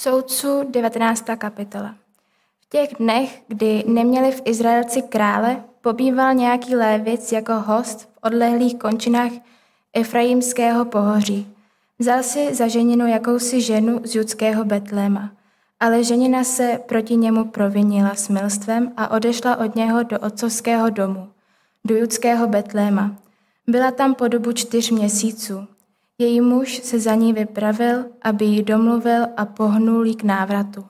Soudců 19. kapitola. V těch dnech, kdy neměli v Izraelci krále, pobýval nějaký lévic jako host v odlehlých končinách Efraimského pohoří. Vzal si za ženinu jakousi ženu z judského Betléma, ale ženina se proti němu provinila smilstvem a odešla od něho do otcovského domu, do judského Betléma. Byla tam po dobu čtyř měsíců. Její muž se za ní vypravil, aby ji domluvil a pohnul jí k návratu.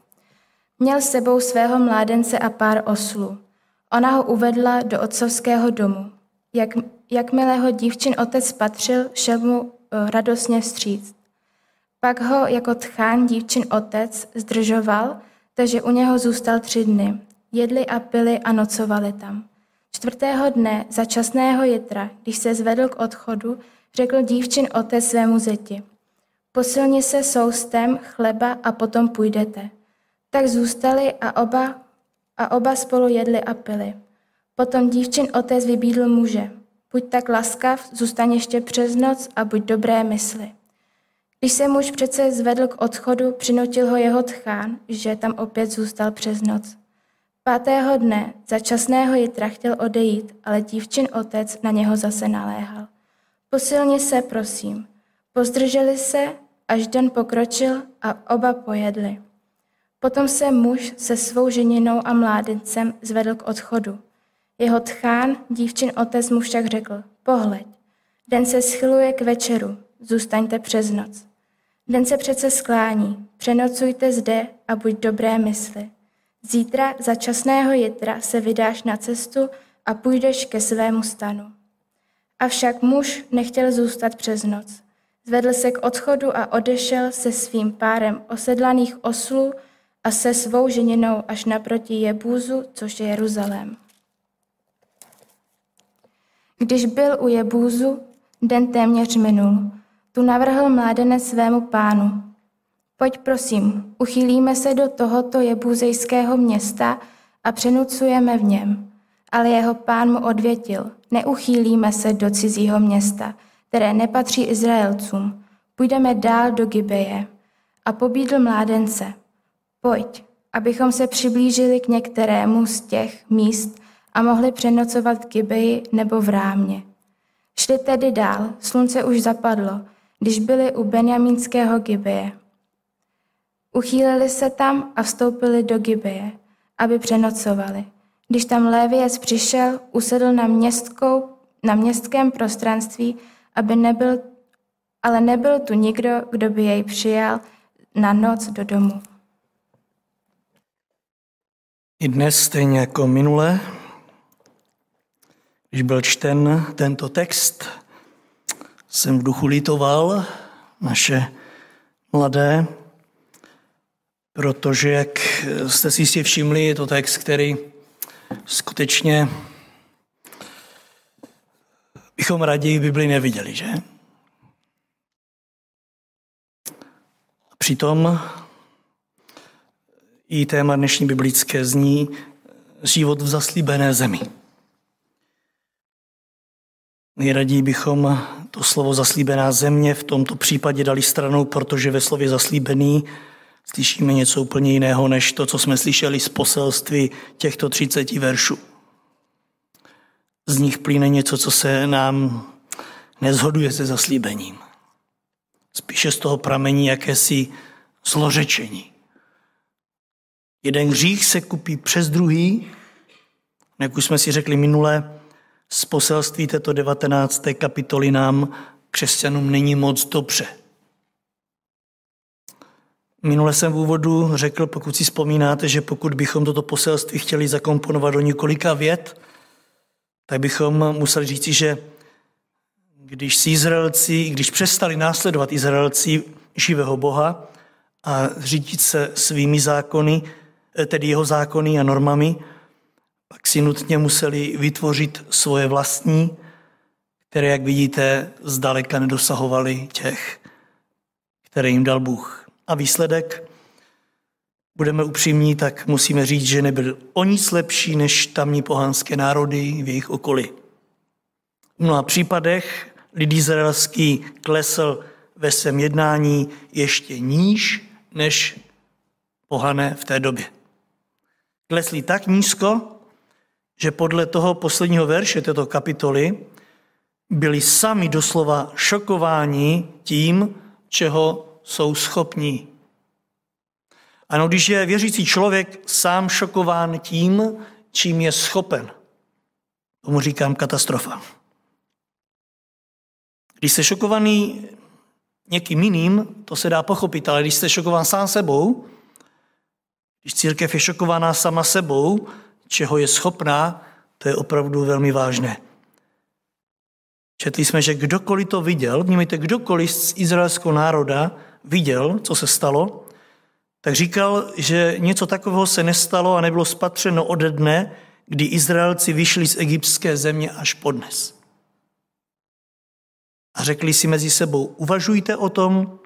Měl s sebou svého mládence a pár oslů. Ona ho uvedla do otcovského domu. Jak, jakmile ho dívčin otec spatřil, šel mu eh, radostně vstříc. Pak ho jako tchán dívčin otec zdržoval, takže u něho zůstal tři dny. Jedli a pili a nocovali tam. Čtvrtého dne, za časného jitra, když se zvedl k odchodu, řekl dívčin otec svému zeti. Posilni se soustem chleba a potom půjdete. Tak zůstali a oba, a oba spolu jedli a pili. Potom dívčin otec vybídl muže. Buď tak laskav, zůstaň ještě přes noc a buď dobré mysli. Když se muž přece zvedl k odchodu, přinutil ho jeho tchán, že tam opět zůstal přes noc. Pátého dne, za časného jitra chtěl odejít, ale dívčin otec na něho zase naléhal. Posilně se, prosím. Pozdrželi se, až den pokročil a oba pojedli. Potom se muž se svou ženinou a mládencem zvedl k odchodu. Jeho tchán, dívčin otec mu však řekl, pohleď, den se schyluje k večeru, zůstaňte přes noc. Den se přece sklání, přenocujte zde a buď dobré mysli. Zítra za časného jitra se vydáš na cestu a půjdeš ke svému stanu. Avšak muž nechtěl zůstat přes noc. Zvedl se k odchodu a odešel se svým párem osedlaných oslů a se svou ženinou až naproti Jebúzu, což je Jeruzalém. Když byl u Jebúzu, den téměř minul. Tu navrhl mládenec svému pánu. Pojď prosím, uchýlíme se do tohoto jebúzejského města a přenucujeme v něm. Ale jeho pán mu odvětil, neuchýlíme se do cizího města, které nepatří Izraelcům. Půjdeme dál do Gibeje. A pobídl mládence, pojď, abychom se přiblížili k některému z těch míst a mohli přenocovat v Gibeji nebo v Rámě. Šli tedy dál, slunce už zapadlo, když byli u Benjamínského Gibeje. Uchýlili se tam a vstoupili do Gibeje, aby přenocovali. Když tam Léviec přišel, usedl na, městkou, na městském prostranství, aby nebyl, ale nebyl tu nikdo, kdo by jej přijal na noc do domu. I dnes, stejně jako minule, když byl čten tento text, jsem v duchu litoval naše mladé, protože, jak jste si jistě všimli, je to text, který skutečně bychom raději Bibli neviděli, že? A přitom i téma dnešní biblické zní život v zaslíbené zemi. Nejraději bychom to slovo zaslíbená země v tomto případě dali stranou, protože ve slově zaslíbený slyšíme něco úplně jiného, než to, co jsme slyšeli z poselství těchto 30 veršů. Z nich plyne něco, co se nám nezhoduje se zaslíbením. Spíše z toho pramení jakési zlořečení. Jeden hřích se kupí přes druhý, jak už jsme si řekli minule, z poselství této 19. kapitoly nám křesťanům není moc dobře. Minule jsem v úvodu řekl, pokud si vzpomínáte, že pokud bychom toto poselství chtěli zakomponovat do několika vět, tak bychom museli říci, že když si Izraelci, když přestali následovat Izraelci živého Boha a řídit se svými zákony, tedy jeho zákony a normami, pak si nutně museli vytvořit svoje vlastní, které, jak vidíte, zdaleka nedosahovaly těch, které jim dal Bůh. A výsledek, budeme upřímní, tak musíme říct, že nebyl o nic lepší než tamní pohanské národy v jejich okolí. V mnoha případech lid izraelský klesl ve svém jednání ještě níž než pohané v té době. Klesli tak nízko, že podle toho posledního verše této kapitoly byli sami doslova šokováni tím, čeho jsou schopní. Ano, když je věřící člověk sám šokován tím, čím je schopen, tomu říkám katastrofa. Když jste šokovaný někým jiným, to se dá pochopit, ale když jste šokován sám sebou, když církev je šokovaná sama sebou, čeho je schopná, to je opravdu velmi vážné. Četli jsme, že kdokoliv to viděl, vnímejte, kdokoliv z izraelského národa viděl, co se stalo, tak říkal, že něco takového se nestalo a nebylo spatřeno ode dne, kdy Izraelci vyšli z egyptské země až podnes. A řekli si mezi sebou, uvažujte o tom,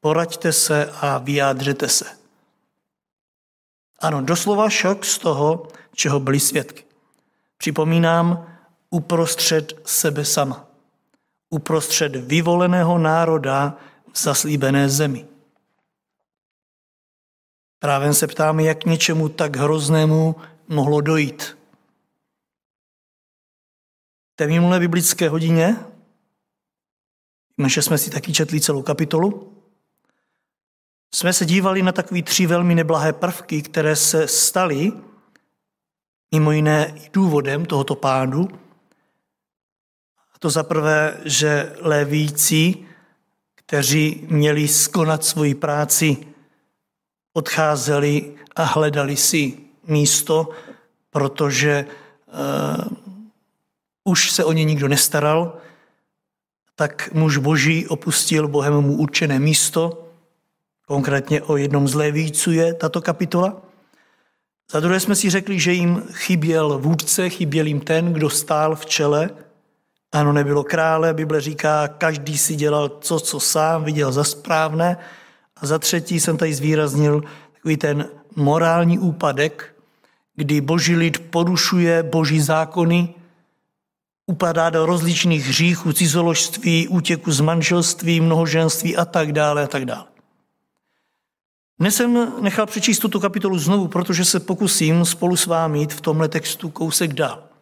poraďte se a vyjádřete se. Ano, doslova šok z toho, čeho byli svědky. Připomínám, uprostřed sebe sama. Uprostřed vyvoleného národa v zaslíbené zemi. Právě se ptáme, jak něčemu tak hroznému mohlo dojít. té minulé biblické hodině, že jsme si taky četli celou kapitolu, jsme se dívali na takové tři velmi neblahé prvky, které se staly mimo jiné i důvodem tohoto pádu. A to za prvé, že lévíci, kteří měli skonat svoji práci, odcházeli a hledali si místo, protože uh, už se o ně nikdo nestaral, tak muž boží opustil Bohem mu určené místo Konkrétně o jednom z Lévíců je tato kapitola. Za druhé jsme si řekli, že jim chyběl vůdce, chyběl jim ten, kdo stál v čele. Ano, nebylo krále, Bible říká, každý si dělal co, co sám viděl za správné. A za třetí jsem tady zvýraznil takový ten morální úpadek, kdy boží lid porušuje boží zákony, upadá do rozličných hříchů, cizoložství, útěku z manželství, mnohoženství a tak dále a tak dále. Dnes jsem nechal přečíst tuto kapitolu znovu, protože se pokusím spolu s vámi jít v tomhle textu kousek dál.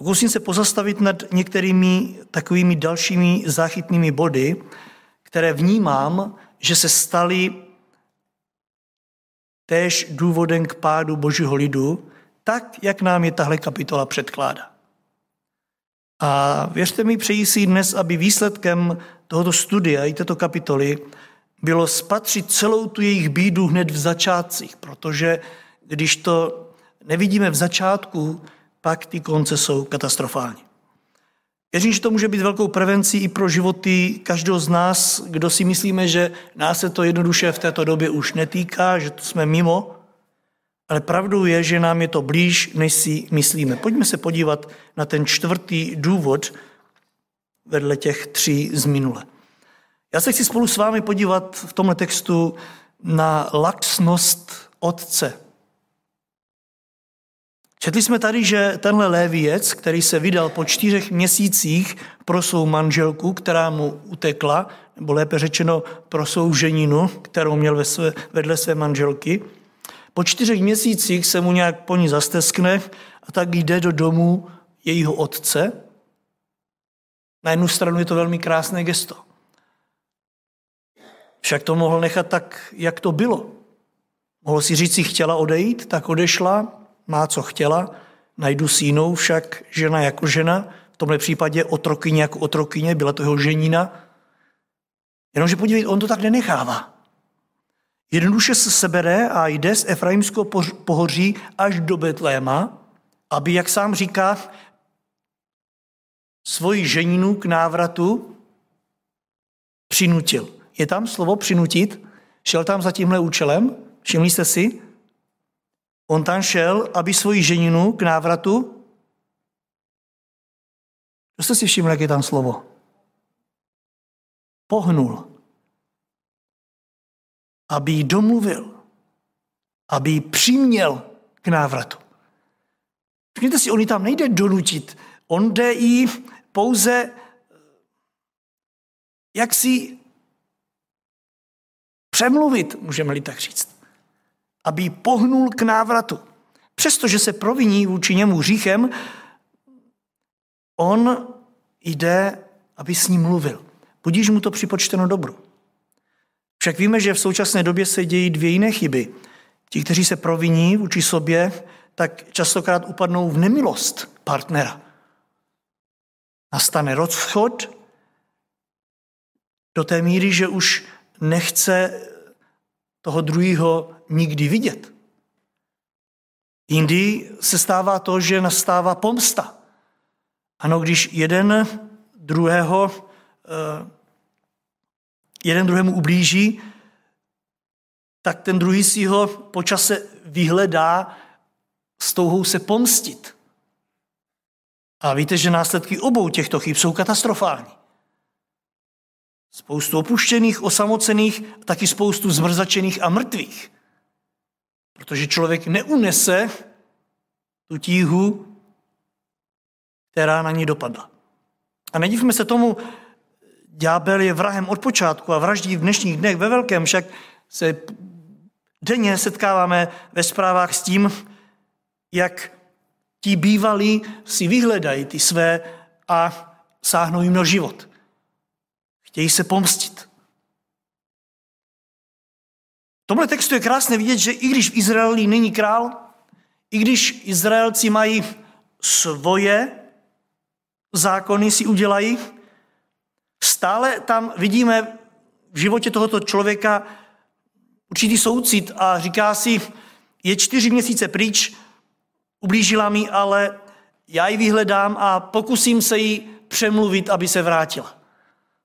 Pokusím se pozastavit nad některými takovými dalšími záchytnými body, které vnímám, že se staly též důvodem k pádu božího lidu, tak, jak nám je tahle kapitola předkládá. A věřte mi, přeji si dnes, aby výsledkem tohoto studia i této kapitoly bylo spatřit celou tu jejich bídu hned v začátcích, protože když to nevidíme v začátku, pak ty konce jsou katastrofální. Věřím, že to může být velkou prevencí i pro životy každého z nás, kdo si myslíme, že nás se to jednoduše v této době už netýká, že to jsme mimo, ale pravdou je, že nám je to blíž, než si myslíme. Pojďme se podívat na ten čtvrtý důvod vedle těch tří z minule. Já se chci spolu s vámi podívat v tomhle textu na laxnost otce. Četli jsme tady, že tenhle léviec, který se vydal po čtyřech měsících pro svou manželku, která mu utekla, nebo lépe řečeno pro svou ženinu, kterou měl ve své, vedle své manželky, po čtyřech měsících se mu nějak po ní zasteskne a tak jde do domu jejího otce. Na jednu stranu je to velmi krásné gesto. Však to mohl nechat tak, jak to bylo. Mohl si říct, si chtěla odejít, tak odešla, má co chtěla, najdu si jinou, však žena jako žena, v tomhle případě otrokyně jako otrokyně, byla to jeho ženina. Jenomže podívejte, on to tak nenechává. Jednoduše se sebere a jde z Efraimského pohoří až do Betléma, aby, jak sám říká, svoji ženinu k návratu přinutil. Je tam slovo přinutit? Šel tam za tímhle účelem? Všimli jste si? On tam šel, aby svoji ženinu k návratu? Co jste si všimli, jak je tam slovo? Pohnul. Aby jí domluvil. Aby jí přiměl k návratu. Všimněte si, on ji tam nejde donutit. On jde jí pouze jak si přemluvit, můžeme-li tak říct. Aby pohnul k návratu. Přestože se proviní vůči němu hříchem, on jde, aby s ním mluvil. Budíš mu to připočteno dobru. Však víme, že v současné době se dějí dvě jiné chyby. Ti, kteří se proviní vůči sobě, tak častokrát upadnou v nemilost partnera. Nastane rozchod do té míry, že už nechce toho druhého nikdy vidět. Jindy se stává to, že nastává pomsta. Ano, když jeden druhého, eh, jeden druhému ublíží, tak ten druhý si ho počase vyhledá s touhou se pomstit. A víte, že následky obou těchto chyb jsou katastrofální. Spoustu opuštěných, osamocených, taky spoustu zmrzačených a mrtvých. Protože člověk neunese tu tíhu, která na ní dopadla. A nedívme se tomu, ďábel je vrahem od počátku a vraždí v dnešních dnech ve velkém, však se denně setkáváme ve zprávách s tím, jak ti bývalí si vyhledají ty své a sáhnou jim na život. Chtějí se pomstit. V tomhle textu je krásné vidět, že i když v Izraeli není král, i když Izraelci mají svoje zákony si udělají, stále tam vidíme v životě tohoto člověka určitý soucit a říká si, je čtyři měsíce pryč, ublížila mi, ale já ji vyhledám a pokusím se jí přemluvit, aby se vrátila.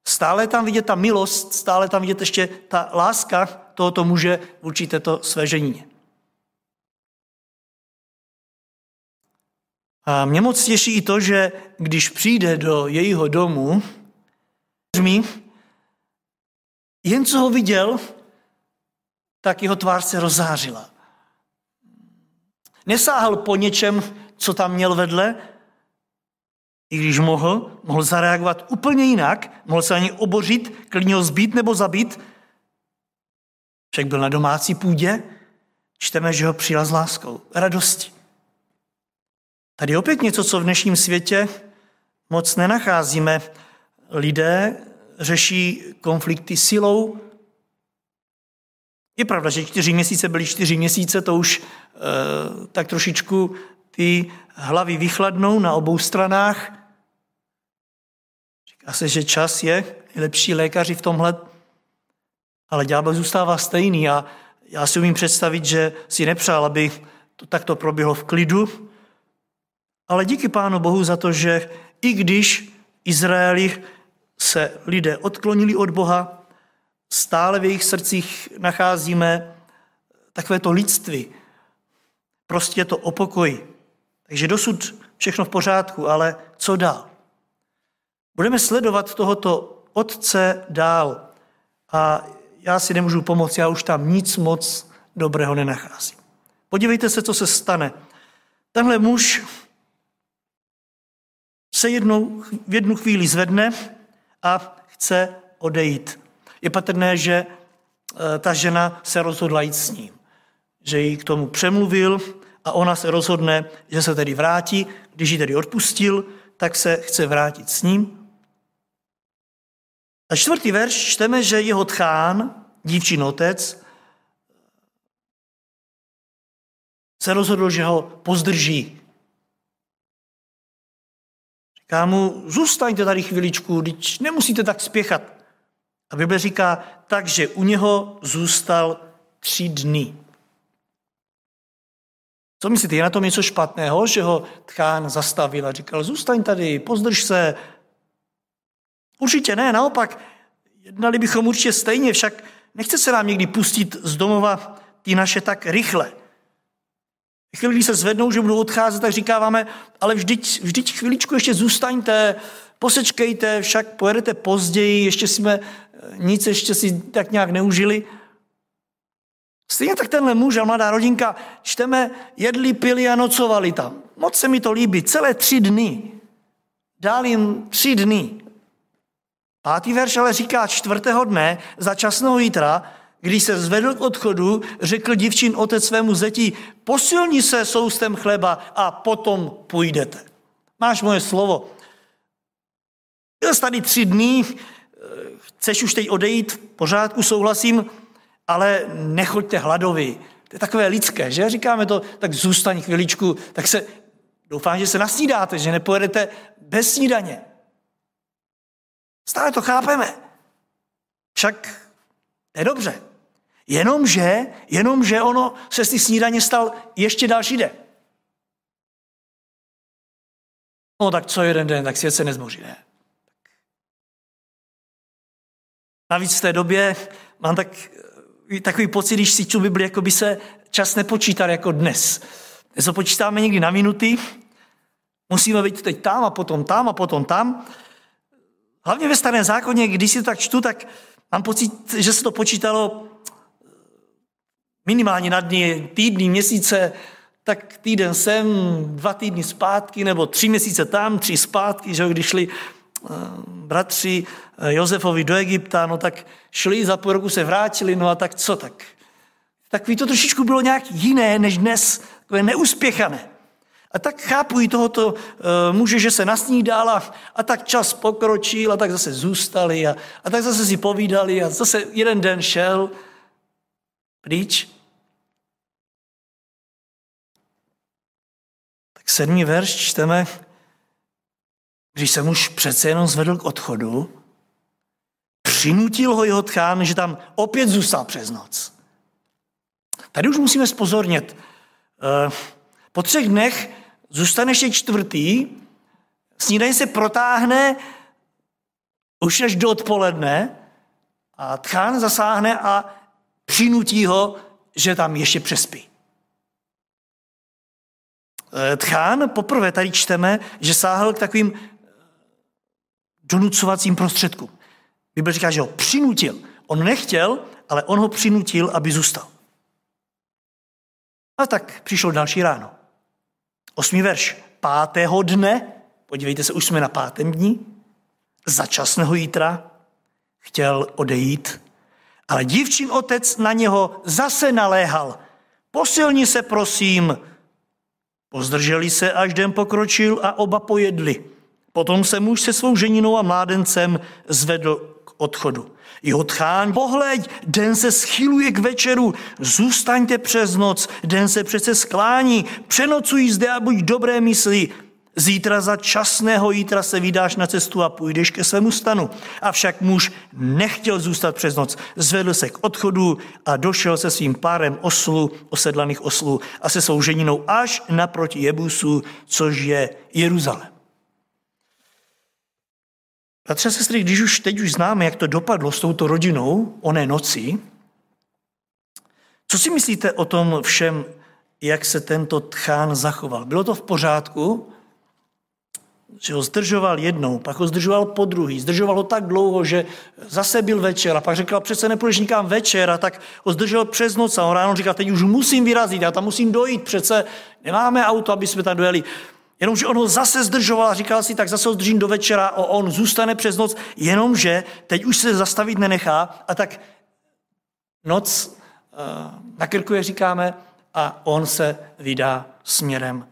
Stále tam vidět ta milost, stále tam vidět ještě ta láska tohoto muže vůči této své ženině. A mě moc těší i to, že když přijde do jejího domu, jen co ho viděl, tak jeho tvář se rozářila. Nesáhl po něčem, co tam měl vedle, i když mohl, mohl zareagovat úplně jinak, mohl se ani obořit, klidně ho zbít nebo zabít. Však byl na domácí půdě, čteme, že ho přijal s láskou, radostí. Tady opět něco, co v dnešním světě moc nenacházíme. Lidé řeší konflikty silou. Je pravda, že čtyři měsíce byly čtyři měsíce, to už e, tak trošičku ty hlavy vychladnou na obou stranách. Říká se, že čas je lepší lékaři v tomhle, ale ďábel zůstává stejný a já si umím představit, že si nepřál, aby to takto proběhlo v klidu, ale díky Pánu Bohu za to, že i když Izraeli se lidé odklonili od Boha, stále v jejich srdcích nacházíme takovéto lidství. Prostě to o pokoji. Takže dosud všechno v pořádku, ale co dál? Budeme sledovat tohoto otce dál. A já si nemůžu pomoct, já už tam nic moc dobrého nenacházím. Podívejte se, co se stane. Tenhle muž se jednou, v jednu chvíli zvedne a chce odejít. Je patrné, že eh, ta žena se rozhodla jít s ním. Že jí k tomu přemluvil a ona se rozhodne, že se tedy vrátí. Když ji tedy odpustil, tak se chce vrátit s ním. A čtvrtý verš čteme, že jeho tchán, dívčin otec, se rozhodl, že ho pozdrží, Říká mu, zůstaňte tady chviličku, když nemusíte tak spěchat. A Bible říká, takže u něho zůstal tři dny. Co myslíte, je na tom něco špatného, že ho tchán zastavil a říkal, zůstaň tady, pozdrž se. Určitě ne, naopak, jednali bychom určitě stejně, však nechce se nám někdy pustit z domova ty naše tak rychle. Chvíli, když se zvednou, že budou odcházet, tak říkáváme, ale vždyť, vždyť chviličku ještě zůstaňte, posečkejte, však pojedete později, ještě jsme nic ještě si tak nějak neužili. Stejně tak tenhle muž a mladá rodinka, čteme, jedli, pili a nocovali tam. Moc se mi to líbí, celé tři dny. Dál jim tři dny. Pátý verš ale říká čtvrtého dne, za časného jítra, když se zvedl k odchodu, řekl divčin otec svému zeti, posilni se soustem chleba a potom půjdete. Máš moje slovo. Byl jsi tady tři dny, chceš už teď odejít, v pořádku, souhlasím, ale nechoďte hladovi. To je takové lidské, že? Říkáme to, tak zůstaň chviličku, tak se, doufám, že se nasnídáte, že nepojedete bez snídaně. Stále to chápeme. Však je dobře. Jenomže, jenomže ono se z té snídaně stal ještě další den. No tak co jeden den, tak svět se nezboří, ne? Navíc v té době mám tak, takový pocit, když si čtu Bibli, jako by se čas nepočítal jako dnes. Dnes ho počítáme někdy na minuty, musíme být teď tam a potom tam a potom tam. Hlavně ve starém zákoně, když si to tak čtu, tak mám pocit, že se to počítalo minimálně na dny, týdny, měsíce, tak týden sem, dva týdny zpátky, nebo tři měsíce tam, tři zpátky, že když šli eh, bratři eh, Josefovi do Egypta, no tak šli, za půl roku se vrátili, no a tak co tak? Takový to trošičku bylo nějak jiné než dnes, takové neúspěchané. A tak chápu i tohoto uh, muže, že se nasnídal a, a tak čas pokročil a tak zase zůstali a, a tak zase si povídali a zase jeden den šel pryč. Tak sedmý verš čteme, když se muž přece jenom zvedl k odchodu, přinutil ho jeho tchán, že tam opět zůstal přes noc. Tady už musíme spozornit. Eh, po třech dnech zůstane ještě čtvrtý, snídaně se protáhne už až do odpoledne a tchán zasáhne a přinutí ho, že tam ještě přespí. Eh, tchán, poprvé tady čteme, že sáhl k takovým eh, donucovacím prostředkům. Bible říká, že ho přinutil. On nechtěl, ale on ho přinutil, aby zůstal. A tak přišlo další ráno. Osmý verš. Pátého dne, podívejte se, už jsme na pátém dní, začasného jítra, chtěl odejít, ale dívčin otec na něho zase naléhal. Posilni se, prosím. Pozdrželi se, až den pokročil a oba pojedli. Potom se muž se svou ženinou a mládencem zvedl odchodu. Jeho tchán, pohleď, den se schyluje k večeru, zůstaňte přes noc, den se přece sklání, přenocuj zde a buď dobré mysli. Zítra za časného jítra se vydáš na cestu a půjdeš ke svému stanu. Avšak muž nechtěl zůstat přes noc. Zvedl se k odchodu a došel se svým párem oslu, osedlaných oslů a se svou ženinou až naproti Jebusu, což je Jeruzalém. Bratře a sestry, když už teď už známe, jak to dopadlo s touto rodinou oné noci, co si myslíte o tom všem, jak se tento tchán zachoval? Bylo to v pořádku? Že ho zdržoval jednou, pak ho zdržoval po druhý, zdržoval ho tak dlouho, že zase byl večer a pak řekl, přece nepůjdeš nikam večer a tak ho zdržel přes noc a on ráno říkal, teď už musím vyrazit, já tam musím dojít, přece nemáme auto, aby jsme tam dojeli. Jenomže on ho zase zdržoval a říkal si, tak zase ho zdržím do večera, a on zůstane přes noc, jenomže teď už se zastavit nenechá a tak noc uh, na krku, jak říkáme, a on se vydá směrem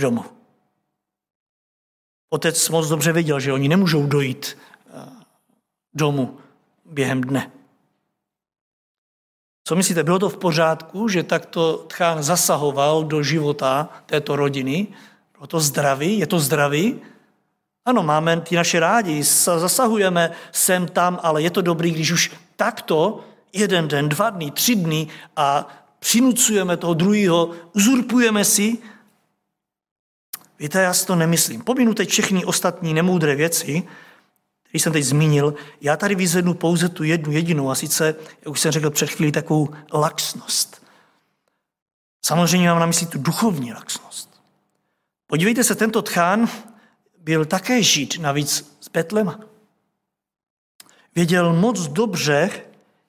domů. Otec moc dobře věděl, že oni nemůžou dojít uh, domů během dne. Co myslíte, bylo to v pořádku, že takto Tchán zasahoval do života této rodiny? Bylo to zdravý? Je to zdravý? Ano, máme ty naše rádi, zasahujeme sem tam, ale je to dobrý, když už takto jeden den, dva dny, tři dny a přinucujeme toho druhého, uzurpujeme si. Víte, já si to nemyslím. Pominu teď všechny ostatní nemoudré věci, který jsem teď zmínil, já tady vyzvednu pouze tu jednu jedinou, a sice, jak už jsem řekl před chvílí, takovou laxnost. Samozřejmě mám na mysli tu duchovní laxnost. Podívejte se, tento tchán byl také žít, navíc z Betlema. Věděl moc dobře,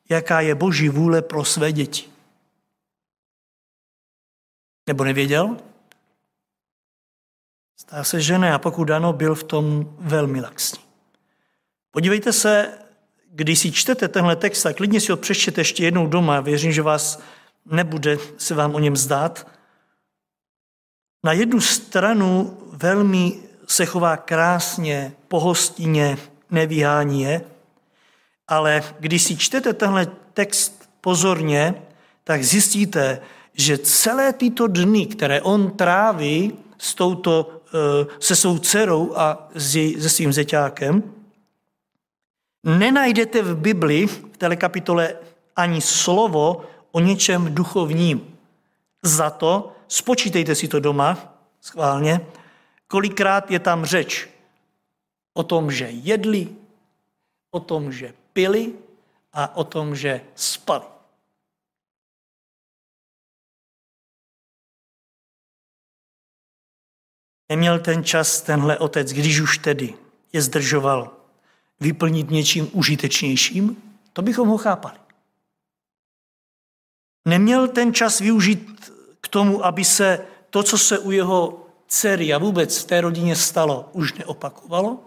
jaká je boží vůle pro své děti. Nebo nevěděl? Stá se, že ne, a pokud ano, byl v tom velmi laxní. Podívejte se, když si čtete tenhle text, tak klidně si ho přečtěte ještě jednou doma. Věřím, že vás nebude se vám o něm zdát. Na jednu stranu velmi se chová krásně, pohostinně, nevyhání je, ale když si čtete tenhle text pozorně, tak zjistíte, že celé tyto dny, které on tráví s touto, eh, se svou dcerou a se svým zeťákem, nenajdete v Bibli, v této kapitole, ani slovo o něčem duchovním. Za to spočítejte si to doma, schválně, kolikrát je tam řeč o tom, že jedli, o tom, že pili a o tom, že spali. Neměl ten čas tenhle otec, když už tedy je zdržoval, vyplnit něčím užitečnějším, to bychom ho chápali. Neměl ten čas využít k tomu, aby se to, co se u jeho dcery a vůbec v té rodině stalo, už neopakovalo?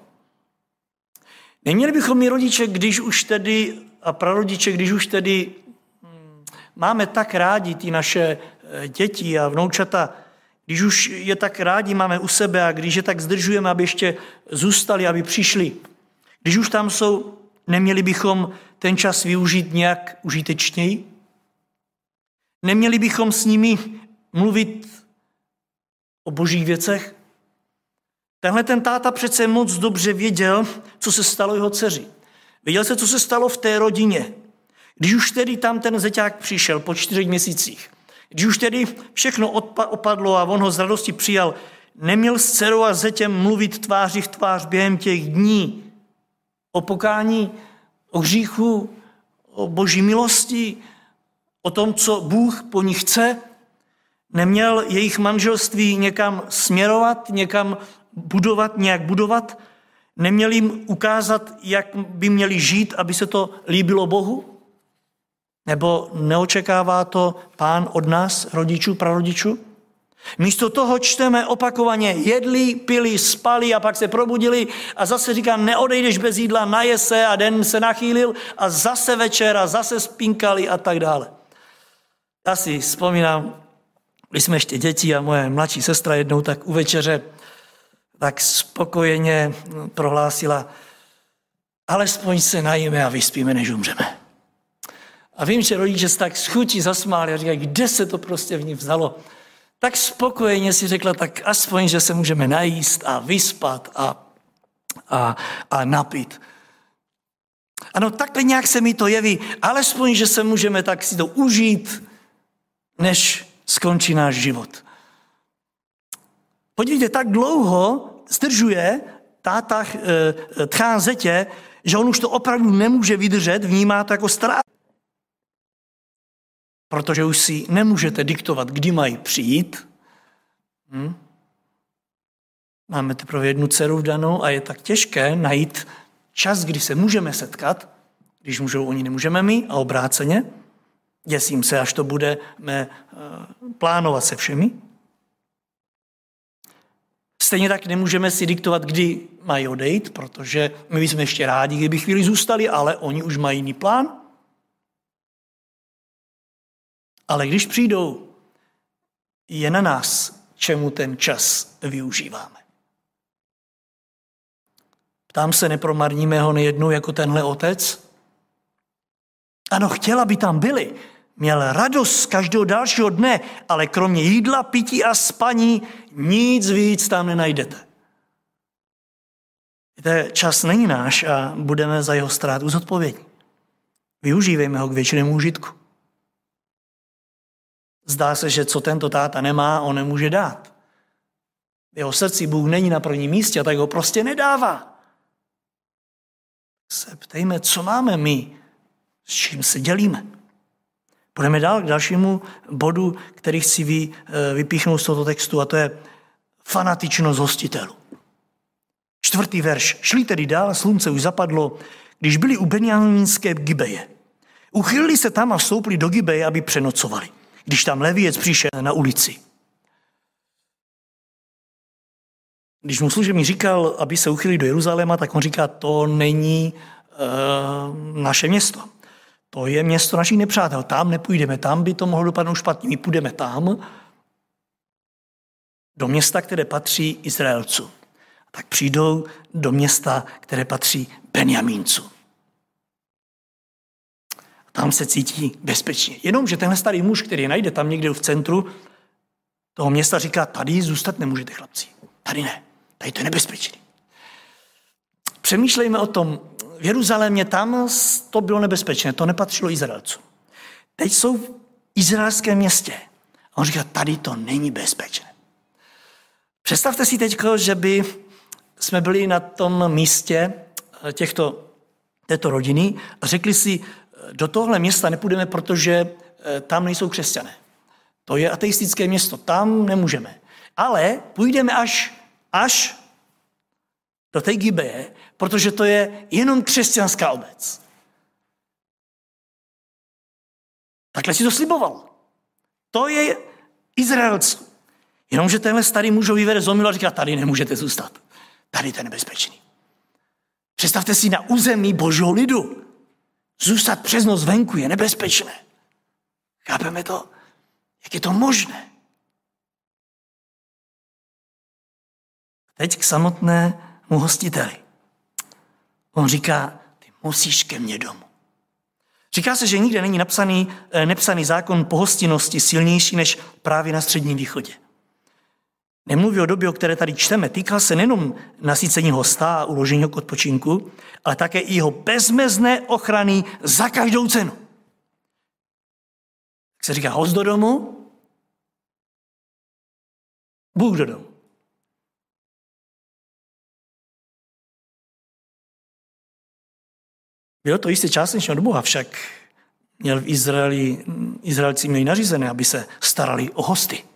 Neměli bychom my rodiče, když už tedy, a prarodiče, když už tedy hm, máme tak rádi ty naše eh, děti a vnoučata, když už je tak rádi máme u sebe a když je tak zdržujeme, aby ještě zůstali, aby přišli, když už tam jsou, neměli bychom ten čas využít nějak užitečněji? Neměli bychom s nimi mluvit o božích věcech? Tenhle ten táta přece moc dobře věděl, co se stalo jeho dceři. Věděl se, co se stalo v té rodině. Když už tedy tam ten zeťák přišel po čtyřech měsících, když už tedy všechno opadlo a on ho z radosti přijal, neměl s dcerou a zetěm mluvit tváři v tvář během těch dní o pokání, o hříchu, o boží milosti, o tom, co Bůh po nich chce, neměl jejich manželství někam směrovat, někam budovat, nějak budovat, neměl jim ukázat, jak by měli žít, aby se to líbilo Bohu? Nebo neočekává to pán od nás, rodičů, prarodičů? Místo toho čteme opakovaně, jedli, pili, spali a pak se probudili a zase říká, neodejdeš bez jídla, naje se a den se nachýlil a zase večer a zase spinkali a tak dále. Já si vzpomínám, když jsme ještě děti a moje mladší sestra jednou tak u večeře tak spokojeně prohlásila, alespoň se najíme a vyspíme, než umřeme. A vím, že rodiče se tak schutí zasmáli a říkají, kde se to prostě v ní vzalo. Tak spokojeně si řekla, tak aspoň, že se můžeme najíst a vyspat a, a, a napít. Ano, takhle nějak se mi to jeví, alespoň, že se můžeme tak si to užít, než skončí náš život. Podívejte, tak dlouho zdržuje táta e, tchán zetě, že on už to opravdu nemůže vydržet, vnímá to jako strach. Protože už si nemůžete diktovat, kdy mají přijít. Hm? Máme teprve jednu dceru vdanou a je tak těžké najít čas, kdy se můžeme setkat, když můžou oni, nemůžeme my a obráceně. Děsím se, až to budeme eh, plánovat se všemi. Stejně tak nemůžeme si diktovat, kdy mají odejít, protože my jsme ještě rádi, kdyby chvíli zůstali, ale oni už mají jiný plán. Ale když přijdou, je na nás, čemu ten čas využíváme. Ptám se, nepromarníme ho nejednou jako tenhle otec? Ano, chtěla by tam byli, Měl radost z každého dalšího dne, ale kromě jídla, pití a spaní nic víc tam nenajdete. Víte, čas není náš a budeme za jeho ztrátu zodpovědní. Využívejme ho k většinému užitku. Zdá se, že co tento táta nemá, on nemůže dát. Jeho srdci Bůh není na prvním místě a tak ho prostě nedává. Se ptejme, co máme my, s čím se dělíme. Půjdeme dál k dalšímu bodu, který chci vy, eh, vypíchnout z tohoto textu, a to je fanatičnost hostitelů. Čtvrtý verš. Šli tedy dál, slunce už zapadlo, když byli u Benjamínské Gibeje. Uchylili se tam a vstoupili do Gibeje, aby přenocovali, když tam leviec přišel na ulici. Když mu služebník říkal, aby se uchylili do Jeruzaléma, tak on říká, to není uh, naše město. To je město našich nepřátel. Tam nepůjdeme, tam by to mohlo dopadnout špatně. My půjdeme tam, do města, které patří Izraelcům. Tak přijdou do města, které patří Benjamíncům. Tam se cítí bezpečně. Jenomže tenhle starý muž, který je najde tam někde v centru toho města, říká, tady zůstat nemůžete, chlapci. Tady ne. Tady to je nebezpečný. Přemýšlejme o tom, v Jeruzalémě tam to bylo nebezpečné, to nepatřilo Izraelcům. Teď jsou v izraelském městě. A on říká, tady to není bezpečné. Představte si teď, že by jsme byli na tom místě těchto, této rodiny a řekli si, do tohle města nepůjdeme, protože eh, tam nejsou křesťané. To je ateistické město, tam nemůžeme. Ale půjdeme až, až do té Gibeje, protože to je jenom křesťanská obec. Takhle si to sliboval. To je Izraelců. Jenomže tenhle starý muž ho vyvede z a říká, tady nemůžete zůstat. Tady to je nebezpečný. Představte si na území božího lidu. Zůstat přes noc venku je nebezpečné. Chápeme to? Jak je to možné? Teď k samotnému hostiteli. On říká, ty musíš ke mně domů. Říká se, že nikde není napsaný, eh, nepsaný zákon pohostinnosti silnější než právě na Středním východě. Nemluví o době, o které tady čteme. Týkal se nejenom nasycení hosta a uložení ho k odpočinku, ale také i jeho bezmezné ochrany za každou cenu. Jak se říká, host do domu, Bůh do domu. Bylo to jistě částečně od Boha, však měl v Izraeli, Izraelci měli nařízené, aby se starali o hosty.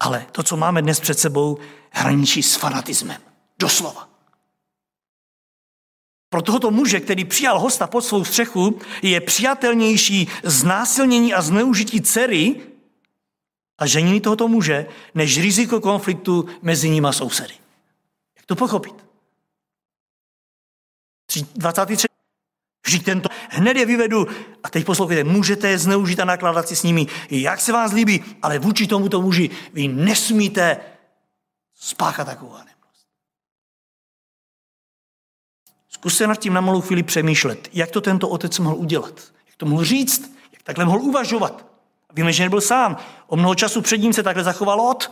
Ale to, co máme dnes před sebou, hraničí s fanatismem. Doslova. Pro tohoto muže, který přijal hosta pod svou střechu, je přijatelnější znásilnění a zneužití dcery a ženiny tohoto muže, než riziko konfliktu mezi ním a sousedy. Jak to pochopit? 23. Vždyť tento, hned je vyvedu. A teď poslouchejte, můžete je zneužít a nakládat si s nimi, jak se vás líbí, ale vůči tomuto muži vy nesmíte spáchat takovou nemoc. Zkuste nad tím na malou chvíli přemýšlet, jak to tento otec mohl udělat. Jak to mohl říct, jak takhle mohl uvažovat. Víme, že nebyl sám. O mnoho času před ním se takhle zachoval Lot.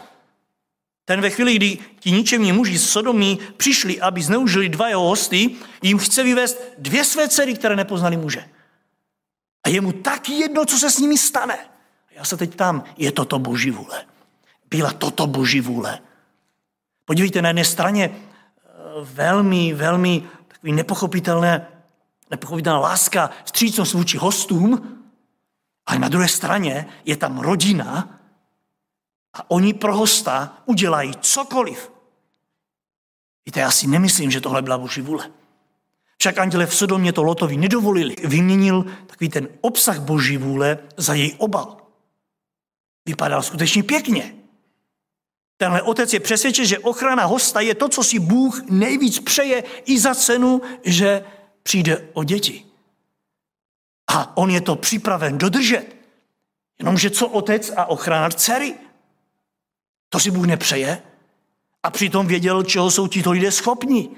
Ten ve chvíli, kdy ti ničemní muži z Sodomí přišli, aby zneužili dva jeho hosty, jim chce vyvést dvě své dcery, které nepoznali muže. A je mu tak jedno, co se s nimi stane. Já se teď tam, je toto boží vůle. Byla toto boží vůle. Podívejte, na jedné straně eh, velmi, velmi takový nepochopitelné, nepochopitelná láska, vstřícnost vůči hostům, ale na druhé straně je tam rodina, a oni pro hosta udělají cokoliv. Víte, já si nemyslím, že tohle byla boží vůle. Však anděle v Sodomě to Lotovi nedovolili. Vyměnil takový ten obsah boží vůle za její obal. Vypadal skutečně pěkně. Tenhle otec je přesvědčen, že ochrana hosta je to, co si Bůh nejvíc přeje i za cenu, že přijde o děti. A on je to připraven dodržet. Jenomže co otec a ochrana dcery? To si Bůh nepřeje. A přitom věděl, čeho jsou tito lidé schopni.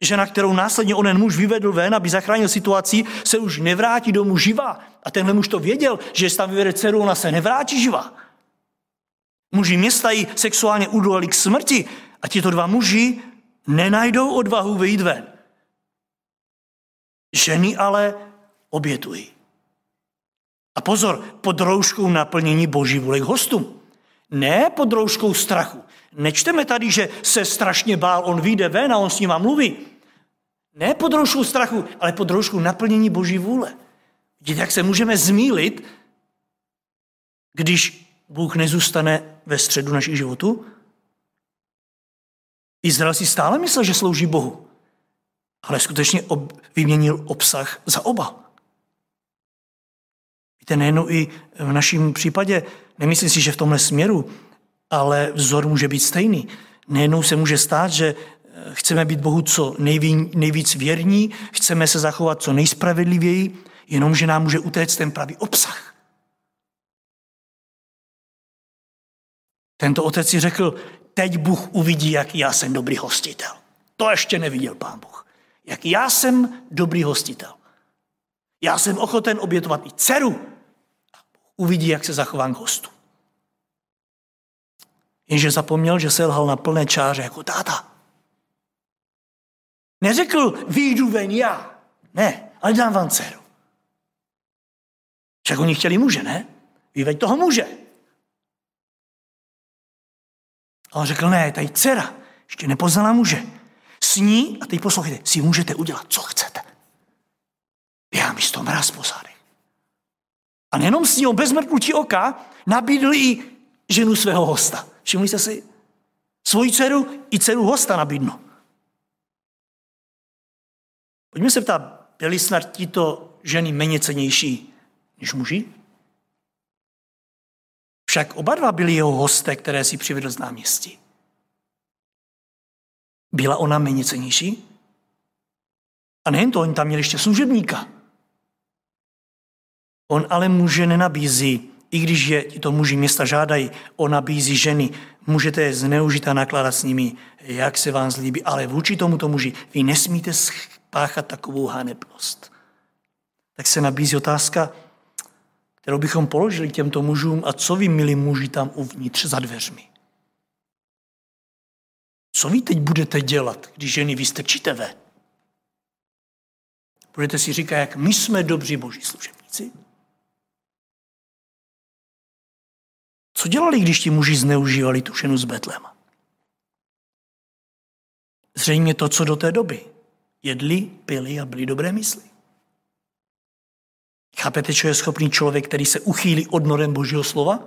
Žena, kterou následně onen muž vyvedl ven, aby zachránil situaci, se už nevrátí domů živá. A tenhle muž to věděl, že tam vyvede dceru, ona se nevrátí živá. Muži města ji sexuálně udolali k smrti a tito dva muži nenajdou odvahu vyjít ven. Ženy ale obětují. A pozor, pod rouškou naplnění boží vůle k hostům. Ne pod rouškou strachu. Nečteme tady, že se strašně bál, on vyjde ven a on s ním mluví. Ne pod rouškou strachu, ale pod rouškou naplnění boží vůle. Vidíte, jak se můžeme zmílit, když Bůh nezůstane ve středu našich životů? Izrael si stále myslel, že slouží Bohu, ale skutečně ob, vyměnil obsah za oba. Víte, nejen i v našem případě, nemyslím si, že v tomhle směru, ale vzor může být stejný. Nejednou se může stát, že chceme být Bohu co nejví, nejvíc věrní, chceme se zachovat co nejspravedlivěji, jenomže nám může utéct ten pravý obsah. Tento otec si řekl, teď Bůh uvidí, jak já jsem dobrý hostitel. To ještě neviděl pán Bůh. Jak já jsem dobrý hostitel. Já jsem ochoten obětovat i dceru. Uvidí, jak se zachovám k hostu. Jenže zapomněl, že se lhal na plné čáře jako táta. Neřekl, výjdu ven já. Ne, ale dám vám dceru. Však oni chtěli muže, ne? Vyveď toho muže. A on řekl, ne, tady dcera, ještě nepoznala muže. S ní, a teď poslouchejte, si můžete udělat, co chcete. Já místo mraz posádek. A nejenom s ní, bez mrknutí oka nabídl i ženu svého hosta. Všimli jste si? Svoji dceru i dceru hosta nabídnu. Pojďme se ptát, byli snad tito ženy méně cenější než muži? Však oba dva byli jeho hosté, které si přivedl z náměstí. Byla ona méně cenější? A nejen to, oni tam měli ještě služebníka. On ale muže nenabízí, i když je to muži města žádají, on nabízí ženy. Můžete je zneužít a nakládat s nimi, jak se vám zlíbí, ale vůči tomuto muži vy nesmíte spáchat takovou hanebnost. Tak se nabízí otázka, kterou bychom položili těmto mužům a co vy, milí muži, tam uvnitř za dveřmi. Co vy teď budete dělat, když ženy vystrčíte ve? Budete si říkat, jak my jsme dobří boží služebníci? Co dělali, když ti muži zneužívali tu ženu z Betlema? Zřejmě to, co do té doby. Jedli, pili a byli dobré mysli. Chápete, co je schopný člověk, který se uchýlí od norem Božího slova?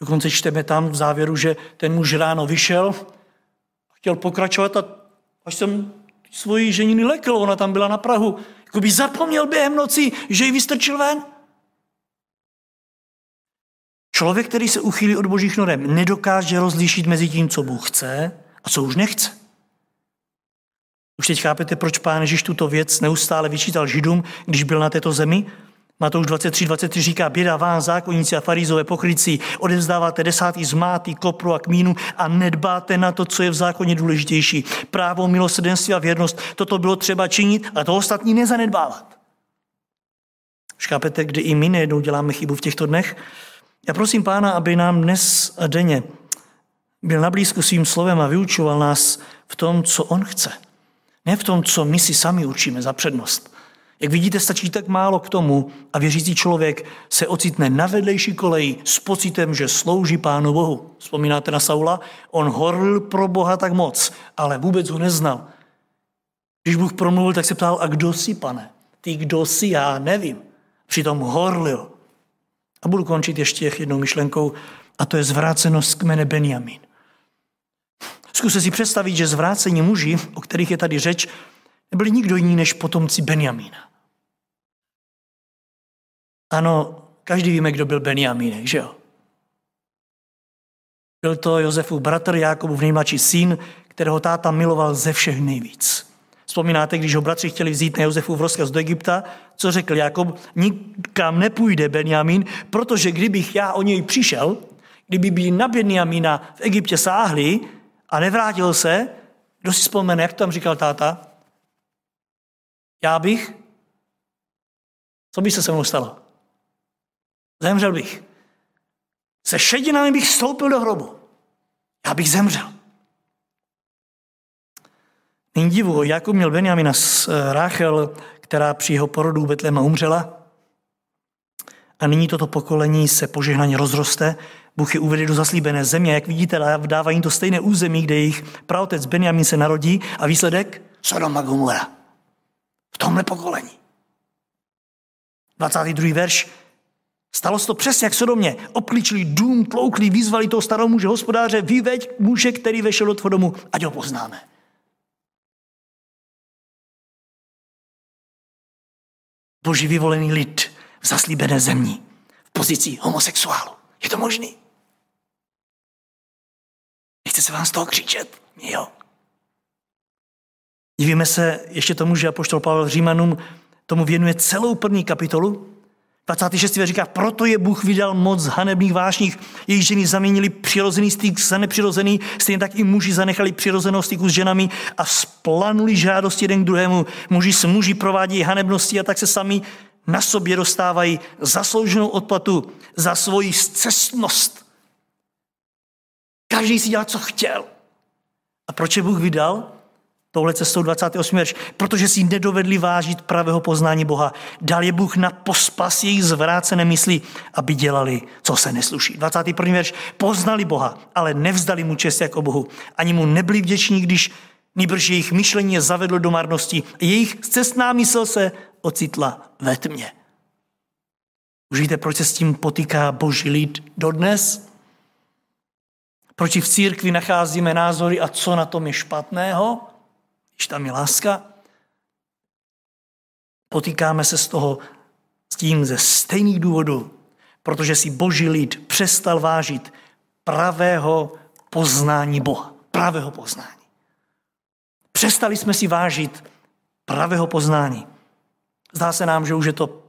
Dokonce čteme tam v závěru, že ten muž ráno vyšel a chtěl pokračovat a až jsem svoji ženiny lekl, ona tam byla na Prahu. Jakoby zapomněl během noci, že ji vystrčil ven. Člověk, který se uchýlí od božích norem, nedokáže rozlišit mezi tím, co Bůh chce a co už nechce. Už teď chápete, proč pán Ježíš tuto věc neustále vyčítal Židům, když byl na této zemi? Matouš 23, 23 říká, běda vám, zákonníci a farizové pokrycí, odevzdáváte desátý z máty, kopru a kmínu a nedbáte na to, co je v zákoně důležitější. Právo, milosrdenství a věrnost, toto bylo třeba činit a to ostatní nezanedbávat. Už chápete, kdy i my nejednou děláme chybu v těchto dnech? Já prosím pána, aby nám dnes a denně byl na blízku svým slovem a vyučoval nás v tom, co on chce. Ne v tom, co my si sami určíme za přednost. Jak vidíte, stačí tak málo k tomu a věřící člověk se ocitne na vedlejší koleji s pocitem, že slouží Pánu Bohu. Vzpomínáte na Saula? On horlil pro Boha tak moc, ale vůbec ho neznal. Když Bůh promluvil, tak se ptal, a kdo jsi, pane? Ty, kdo jsi, já nevím. Přitom horlil. A budu končit ještě jednou myšlenkou, a to je zvrácenost kmene Benjamin. Zkuste si představit, že zvrácení muži, o kterých je tady řeč, nebyli nikdo jiný než potomci Benjamína. Ano, každý víme, kdo byl Benjamínek, že jo? Byl to Josefův bratr, Jákobův nejmladší syn, kterého táta miloval ze všech nejvíc. Vzpomínáte, když ho bratři chtěli vzít na Josefův rozkaz do Egypta, co řekl Jakob? Nikam nepůjde Benjamín, protože kdybych já o něj přišel, kdyby by na Benjamína v Egyptě sáhli a nevrátil se, kdo si vzpomene, jak to tam říkal táta? Já bych? Co by se se mnou stalo? Zemřel bych. Se šedinami bych stoupil do hrobu. Já bych zemřel. Není divu, Jakub měl Benjamina s eh, Ráchel, která při jeho porodu Betlema umřela. A nyní toto pokolení se požehnaně rozroste. Bůh je uvede do zaslíbené země. Jak vidíte, dává jim to stejné území, kde jejich praotec Benjamin se narodí. A výsledek? Sodom a Gomora. V tomhle pokolení. 22. verš. Stalo se to přesně jak Sodomě. Obklíčili dům, tloukli, vyzvali toho starou muže hospodáře, vyveď muže, který vešel do tvého domu, ať ho poznáme. Boží vyvolený lid v zaslíbené zemí v pozici homosexuálu. Je to možný? Nechce se vám z toho křičet? Jo. Dívíme se ještě tomu, že apoštol Pavel Římanům tomu věnuje celou první kapitolu. 26. verš říká, proto je Bůh vydal moc hanebných vášních. Jejich ženy zaměnili přirozený styk za nepřirozený, stejně tak i muži zanechali přirozenou styku s ženami a splanuli žádosti jeden k druhému. Muži s muži provádějí hanebnosti a tak se sami na sobě dostávají zaslouženou odplatu za svoji zcestnost. Každý si dělal, co chtěl. A proč je Bůh vydal? Touhle cestou 28. verš, protože si nedovedli vážit pravého poznání Boha. Dal je Bůh na pospas jejich zvrácené mysli, aby dělali, co se nesluší. 21. verš, poznali Boha, ale nevzdali mu čest jako Bohu. Ani mu nebyli vděční, když nýbrž jejich myšlení je zavedlo do marnosti. Jejich cestná mysl se ocitla ve tmě. Už víte, proč se s tím potýká boží lid dodnes? Proč v církvi nacházíme názory a co na tom je špatného? Když tam je láska, potýkáme se z toho s tím ze stejných důvodů, protože si boží lid přestal vážit pravého poznání Boha. Pravého poznání. Přestali jsme si vážit pravého poznání. Zdá se nám, že už je to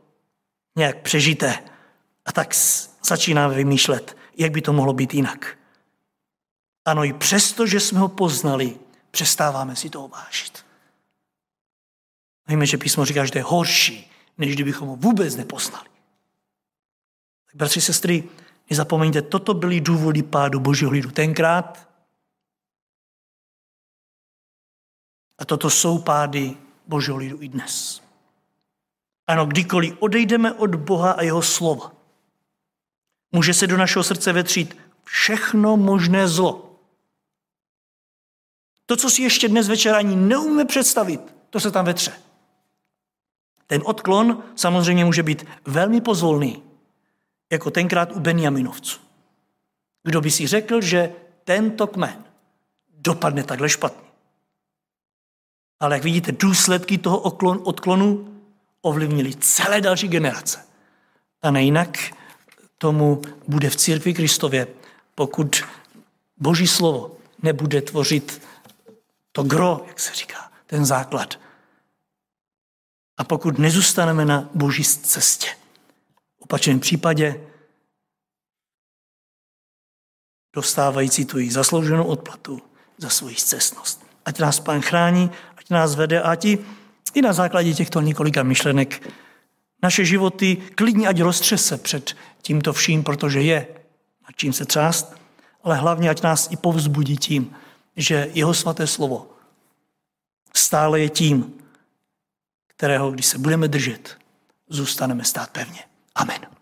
nějak přežité. A tak začínáme vymýšlet, jak by to mohlo být jinak. Ano, i přesto, že jsme ho poznali, přestáváme si to vážit. Víme, že písmo říká, že to je horší, než kdybychom ho vůbec nepoznali. Tak bratři, sestry, nezapomeňte, toto byly důvody pádu božího lidu tenkrát a toto jsou pády božího lidu i dnes. Ano, kdykoliv odejdeme od Boha a jeho slova, může se do našeho srdce vetřít všechno možné zlo. To, co si ještě dnes večer ani neumíme představit, to se tam vetře. Ten odklon samozřejmě může být velmi pozvolný, jako tenkrát u Benjaminovců. Kdo by si řekl, že tento kmen dopadne takhle špatně. Ale jak vidíte, důsledky toho odklonu ovlivnili celé další generace. A nejinak tomu bude v církvi Kristově, pokud Boží slovo nebude tvořit to gro, jak se říká, ten základ. A pokud nezůstaneme na boží cestě, v opačném případě dostávající tu jejich zaslouženou odplatu za svoji cestnost. Ať nás pán chrání, ať nás vede ať i na základě těchto několika myšlenek naše životy klidně ať roztřese před tímto vším, protože je nad čím se třást, ale hlavně ať nás i povzbudí tím, že jeho svaté slovo stále je tím, kterého, když se budeme držet, zůstaneme stát pevně. Amen.